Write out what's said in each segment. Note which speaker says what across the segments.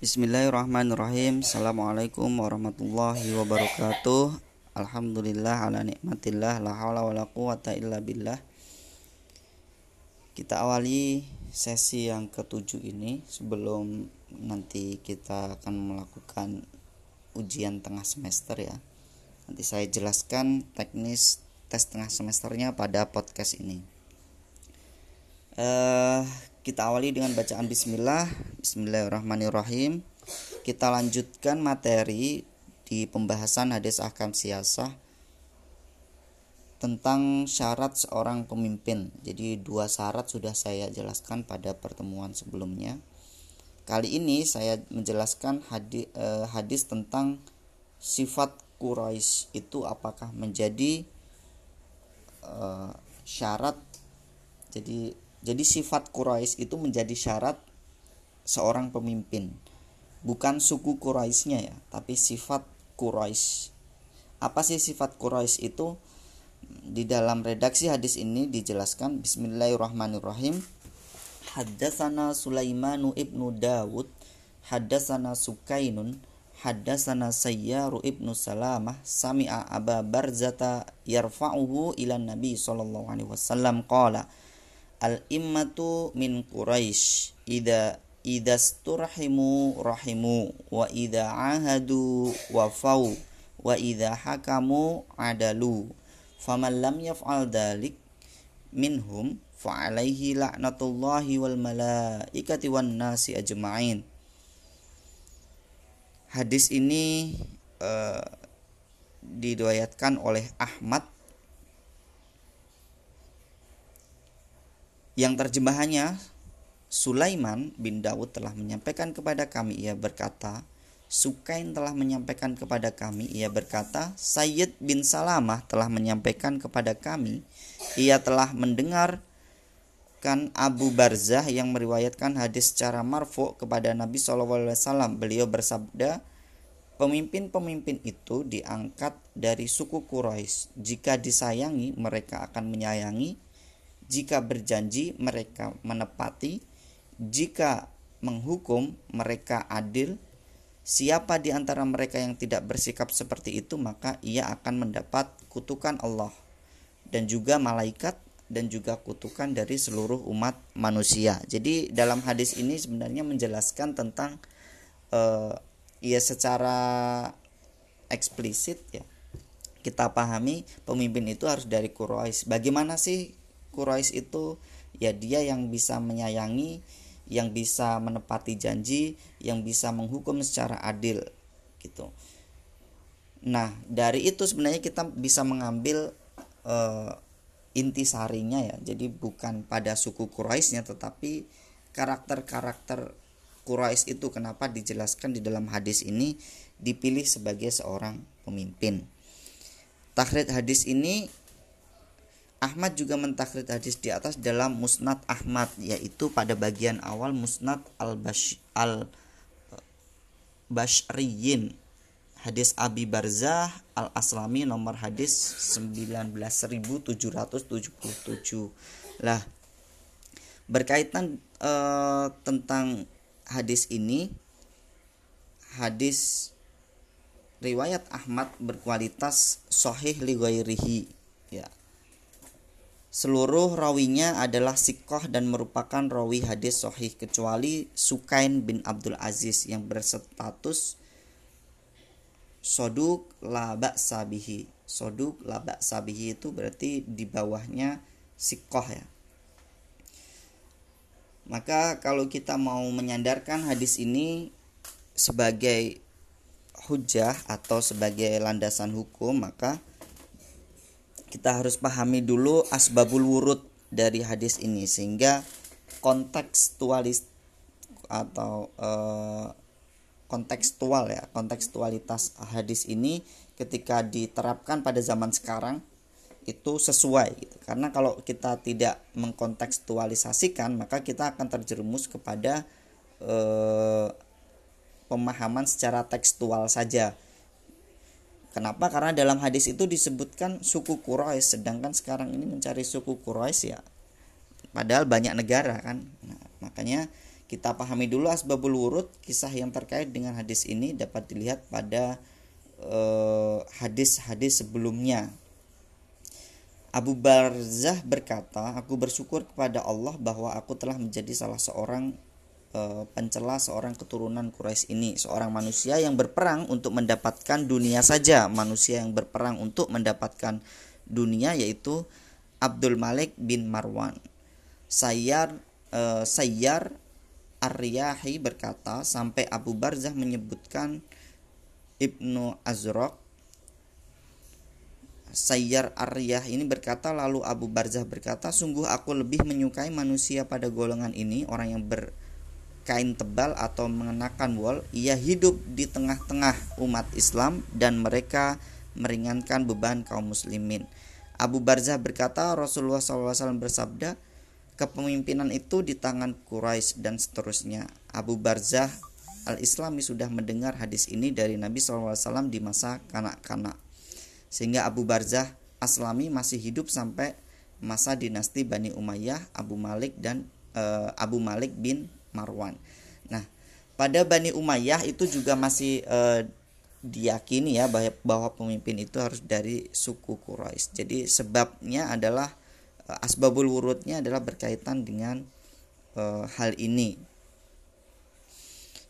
Speaker 1: Bismillahirrahmanirrahim. Assalamualaikum warahmatullahi wabarakatuh. Alhamdulillah ala nikmatillah La hawla wa la quwata illa billah. Kita awali sesi yang ketujuh ini Sebelum nanti kita akan melakukan ujian tengah semester ya. Nanti saya jelaskan teknis tes tengah semesternya pada podcast ini. Uh, kita awali dengan bacaan bismillah. Bismillahirrahmanirrahim. Kita lanjutkan materi di pembahasan hadis ahkam siasah tentang syarat seorang pemimpin. Jadi dua syarat sudah saya jelaskan pada pertemuan sebelumnya. Kali ini saya menjelaskan hadis, eh, hadis tentang sifat Quraisy itu apakah menjadi eh, syarat jadi jadi sifat Quraisy itu menjadi syarat seorang pemimpin. Bukan suku Quraisynya ya, tapi sifat Quraisy. Apa sih sifat Quraisy itu? Di dalam redaksi hadis ini dijelaskan Bismillahirrahmanirrahim. Haddatsana Sulaimanu ibnu Dawud, haddatsana Sukainun, haddatsana Sayyaru ibnu Salamah, sami'a Aba Barzata yarfa'uhu ila Nabi sallallahu alaihi wasallam qala al immatu min quraisy ida idasturhimu rahimu wa ida ahadu wafau wa ida hakamu adalu. Faman lam yaf'al dalik minhum fa alaihi la'natullahi wal malaikati wan nasi ajma'in. Hadis ini uh, diriwayatkan oleh Ahmad yang terjemahannya Sulaiman bin Daud telah menyampaikan kepada kami ia berkata Sukain telah menyampaikan kepada kami ia berkata Sayyid bin Salamah telah menyampaikan kepada kami ia telah mendengar kan Abu Barzah yang meriwayatkan hadis secara marfu kepada Nabi SAW beliau bersabda Pemimpin-pemimpin itu diangkat dari suku Quraisy. Jika disayangi, mereka akan menyayangi jika berjanji mereka menepati, jika menghukum mereka adil. Siapa di antara mereka yang tidak bersikap seperti itu, maka ia akan mendapat kutukan Allah dan juga malaikat dan juga kutukan dari seluruh umat manusia. Jadi dalam hadis ini sebenarnya menjelaskan tentang uh, ya secara eksplisit ya kita pahami pemimpin itu harus dari Quraisy. Bagaimana sih Quraisy itu ya dia yang bisa menyayangi, yang bisa menepati janji, yang bisa menghukum secara adil gitu. Nah, dari itu sebenarnya kita bisa mengambil uh, intisarinya ya. Jadi bukan pada suku Quraisynya tetapi karakter-karakter Quraisy itu kenapa dijelaskan di dalam hadis ini dipilih sebagai seorang pemimpin. Tahrid hadis ini Ahmad juga mentakrir hadis di atas dalam Musnad Ahmad yaitu pada bagian awal Musnad al-Bash al Bashriyin hadis Abi Barzah al-Aslami nomor hadis 19777 lah berkaitan uh, tentang hadis ini hadis riwayat Ahmad berkualitas sahih li ya Seluruh rawinya adalah sikoh dan merupakan rawi hadis sahih kecuali Sukain bin Abdul Aziz yang berstatus soduk labak sabihi. Soduk labak sabihi itu berarti di bawahnya sikoh ya. Maka kalau kita mau menyandarkan hadis ini sebagai hujah atau sebagai landasan hukum maka kita harus pahami dulu asbabul wurud dari hadis ini sehingga kontekstualis atau eh, kontekstual ya kontekstualitas hadis ini ketika diterapkan pada zaman sekarang itu sesuai gitu. karena kalau kita tidak mengkontekstualisasikan maka kita akan terjerumus kepada eh, pemahaman secara tekstual saja Kenapa? Karena dalam hadis itu disebutkan suku Quraisy, sedangkan sekarang ini mencari suku Quraisy ya. Padahal banyak negara kan. Nah, makanya kita pahami dulu asbabul wurud kisah yang terkait dengan hadis ini dapat dilihat pada eh, hadis-hadis sebelumnya Abu Barzah berkata, "Aku bersyukur kepada Allah bahwa aku telah menjadi salah seorang pencela seorang keturunan Quraisy ini, seorang manusia yang berperang untuk mendapatkan dunia saja, manusia yang berperang untuk mendapatkan dunia yaitu Abdul Malik bin Marwan." Sayyar uh, Sayyar Aryahi berkata sampai Abu Barzah menyebutkan Ibnu Azraq Sayyar Aryah ini berkata lalu Abu Barzah berkata sungguh aku lebih menyukai manusia pada golongan ini orang yang berkain tebal atau mengenakan wol ia hidup di tengah-tengah umat Islam dan mereka meringankan beban kaum muslimin Abu Barzah berkata Rasulullah SAW bersabda kepemimpinan itu di tangan Quraisy dan seterusnya. Abu Barzah al-Islami sudah mendengar hadis ini dari Nabi SAW di masa kanak-kanak. Sehingga Abu Barzah Aslami masih hidup sampai masa dinasti Bani Umayyah, Abu Malik dan e, Abu Malik bin Marwan. Nah, pada Bani Umayyah itu juga masih e, diyakini ya bahwa, pemimpin itu harus dari suku Quraisy. Jadi sebabnya adalah Eh, asbabul wurudnya adalah berkaitan dengan e, hal ini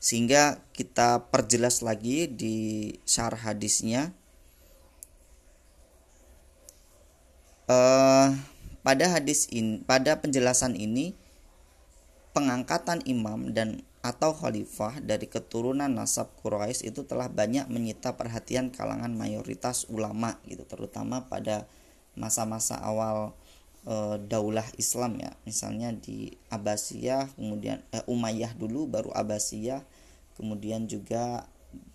Speaker 1: sehingga kita perjelas lagi di syarah hadisnya e, pada hadis ini pada penjelasan ini pengangkatan imam dan atau khalifah dari keturunan nasab Quraisy itu telah banyak menyita perhatian kalangan mayoritas ulama gitu terutama pada masa-masa awal e, daulah Islam ya. Misalnya di Abbasiyah kemudian eh, Umayyah dulu baru Abbasiyah kemudian juga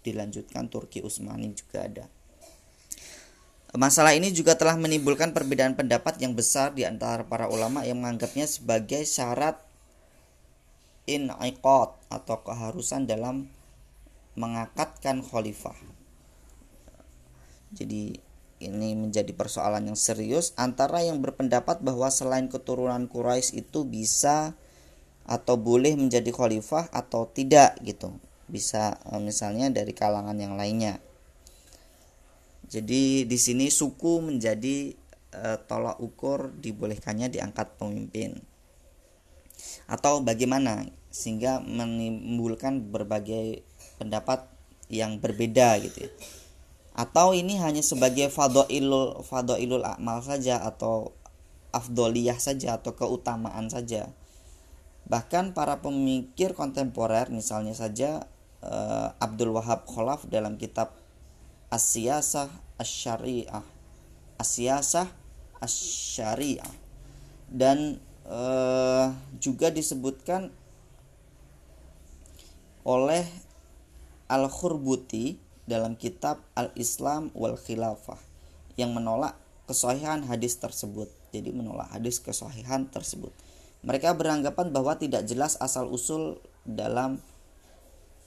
Speaker 1: dilanjutkan Turki Utsmani juga ada. Masalah ini juga telah menimbulkan perbedaan pendapat yang besar di antara para ulama yang menganggapnya sebagai syarat in'iqad atau keharusan dalam mengakatkan khalifah. Jadi ini menjadi persoalan yang serius antara yang berpendapat bahwa selain keturunan Quraisy itu bisa atau boleh menjadi khalifah atau tidak gitu. Bisa eh, misalnya dari kalangan yang lainnya. Jadi di sini suku menjadi e, tolak ukur dibolehkannya diangkat pemimpin. Atau bagaimana sehingga menimbulkan berbagai pendapat yang berbeda gitu ya. Atau ini hanya sebagai fadoilul fadoilul amal saja atau afdoliyah saja atau keutamaan saja. Bahkan para pemikir kontemporer misalnya saja uh, Abdul Wahab Kholaf dalam kitab Asyasah Asyariah. Asyasah Asyariah. Dan uh, juga disebutkan oleh Al-Khurbuti dalam kitab Al-Islam wal Khilafah yang menolak kesahihan hadis tersebut. Jadi menolak hadis kesahihan tersebut. Mereka beranggapan bahwa tidak jelas asal usul dalam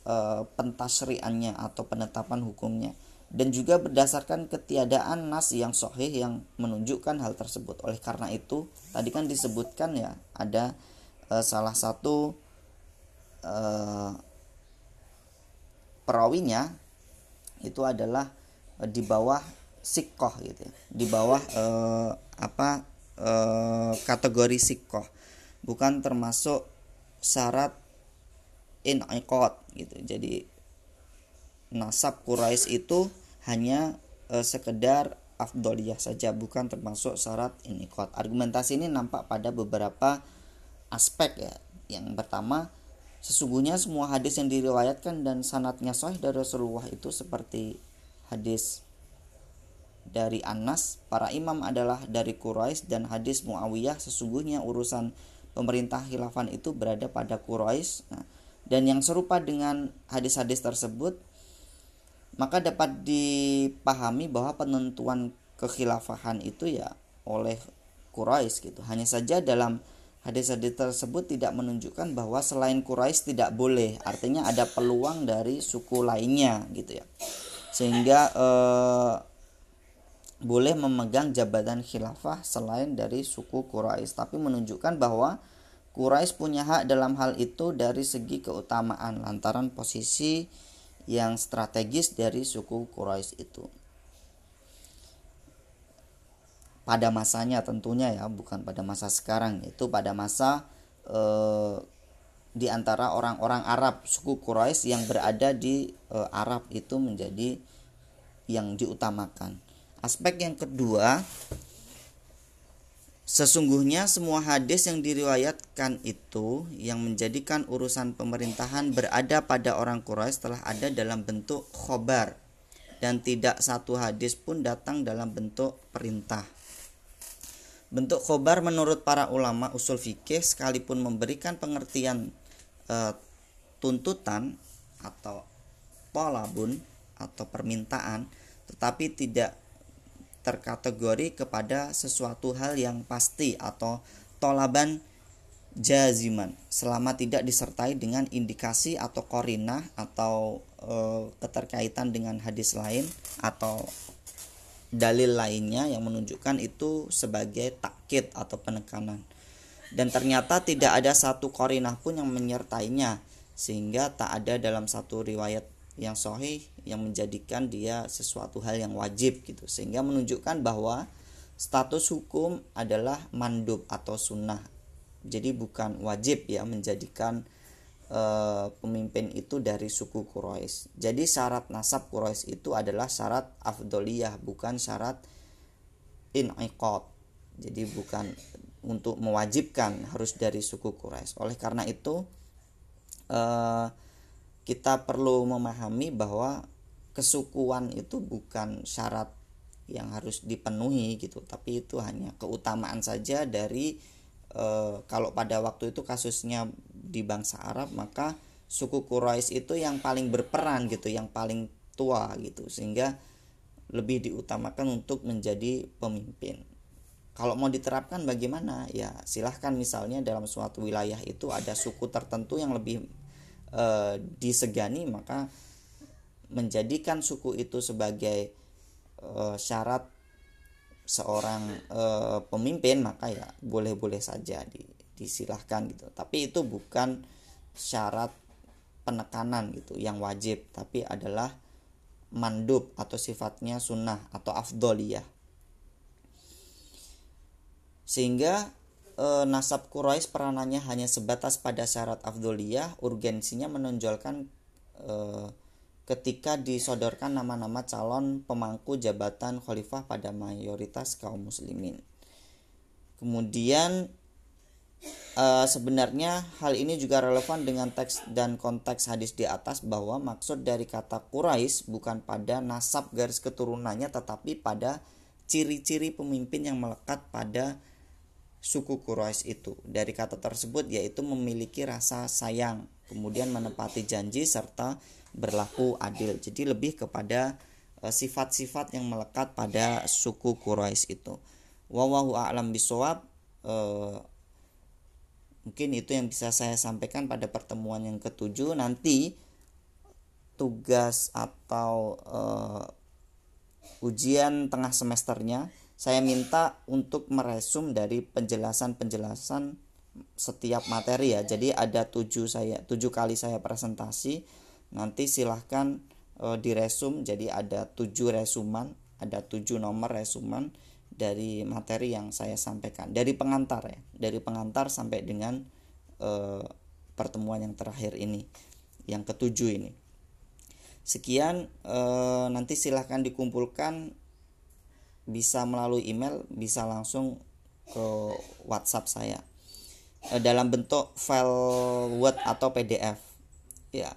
Speaker 1: e, pentasriannya atau penetapan hukumnya dan juga berdasarkan ketiadaan nas yang sahih yang menunjukkan hal tersebut. Oleh karena itu, tadi kan disebutkan ya ada e, salah satu e, perawinya itu adalah e, di bawah sikoh gitu ya. di bawah e, apa e, kategori sikoh bukan termasuk syarat inqot gitu jadi nasab Quraisy itu hanya e, sekedar afdoliyah saja bukan termasuk syarat inqot argumentasi ini nampak pada beberapa aspek ya yang pertama Sesungguhnya semua hadis yang diriwayatkan dan sanatnya sahih dari Rasulullah itu seperti hadis dari Anas, para imam adalah dari Quraisy dan hadis Muawiyah sesungguhnya urusan pemerintah khilafan itu berada pada Quraisy. Nah, dan yang serupa dengan hadis-hadis tersebut maka dapat dipahami bahwa penentuan kekhilafahan itu ya oleh Quraisy gitu. Hanya saja dalam hadis-hadis tersebut tidak menunjukkan bahwa selain Quraisy tidak boleh. Artinya ada peluang dari suku lainnya gitu ya. Sehingga eh, boleh memegang jabatan khilafah selain dari suku Quraisy. Tapi menunjukkan bahwa Quraisy punya hak dalam hal itu dari segi keutamaan lantaran posisi yang strategis dari suku Quraisy itu. Pada masanya tentunya ya, bukan pada masa sekarang, itu pada masa eh, di antara orang-orang Arab suku Quraisy yang berada di eh, Arab itu menjadi yang diutamakan. Aspek yang kedua Sesungguhnya semua hadis yang diriwayatkan itu yang menjadikan urusan pemerintahan berada pada orang Quraisy telah ada dalam bentuk khobar dan tidak satu hadis pun datang dalam bentuk perintah. Bentuk khobar menurut para ulama usul fikih sekalipun memberikan pengertian e, tuntutan atau polabun atau permintaan tetapi tidak terkategori kepada sesuatu hal yang pasti atau tolaban jaziman selama tidak disertai dengan indikasi atau korinah atau e, keterkaitan dengan hadis lain atau dalil lainnya yang menunjukkan itu sebagai takkit atau penekanan. Dan ternyata tidak ada satu korinah pun yang menyertainya sehingga tak ada dalam satu riwayat yang sahih yang menjadikan dia sesuatu hal yang wajib gitu. Sehingga menunjukkan bahwa status hukum adalah mandub atau sunnah. Jadi bukan wajib ya menjadikan e, pemimpin itu dari suku Quraisy. Jadi syarat nasab Quraisy itu adalah syarat afdoliyah bukan syarat iniqat jadi bukan untuk mewajibkan harus dari suku Quraisy. Oleh karena itu eh, kita perlu memahami bahwa kesukuan itu bukan syarat yang harus dipenuhi gitu tapi itu hanya keutamaan saja dari e, kalau pada waktu itu kasusnya di bangsa Arab maka suku Quraisy itu yang paling berperan gitu yang paling tua gitu sehingga lebih diutamakan untuk menjadi pemimpin. Kalau mau diterapkan bagaimana? Ya silahkan misalnya dalam suatu wilayah itu ada suku tertentu yang lebih e, disegani maka menjadikan suku itu sebagai e, syarat seorang e, pemimpin maka ya boleh-boleh saja di, disilahkan gitu. Tapi itu bukan syarat penekanan gitu yang wajib tapi adalah mandub atau sifatnya sunnah atau afdoliyah. Sehingga e, nasab Quraisy peranannya hanya sebatas pada syarat afdoliyah, urgensinya menonjolkan e, ketika disodorkan nama-nama calon pemangku jabatan khalifah pada mayoritas kaum muslimin. Kemudian e, sebenarnya hal ini juga relevan dengan teks dan konteks hadis di atas bahwa maksud dari kata Quraisy bukan pada nasab garis keturunannya tetapi pada ciri-ciri pemimpin yang melekat pada suku Quraisy itu. Dari kata tersebut yaitu memiliki rasa sayang, kemudian menepati janji serta berlaku adil. Jadi lebih kepada eh, sifat-sifat yang melekat pada suku Quraisy itu. Wallahu a'lam bisawab. Uh, mungkin itu yang bisa saya sampaikan pada pertemuan yang ketujuh. Nanti tugas atau uh, ujian tengah semesternya saya minta untuk meresum dari penjelasan-penjelasan setiap materi ya jadi ada tujuh saya tujuh kali saya presentasi nanti silahkan e, diresum. Jadi ada tujuh resuman ada tujuh nomor resuman dari materi yang saya sampaikan. Dari pengantar ya dari pengantar sampai dengan e, pertemuan yang terakhir ini yang ketujuh ini. Sekian e, nanti silahkan dikumpulkan. Bisa melalui email bisa langsung ke WhatsApp saya. Dalam bentuk file Word atau PDF ya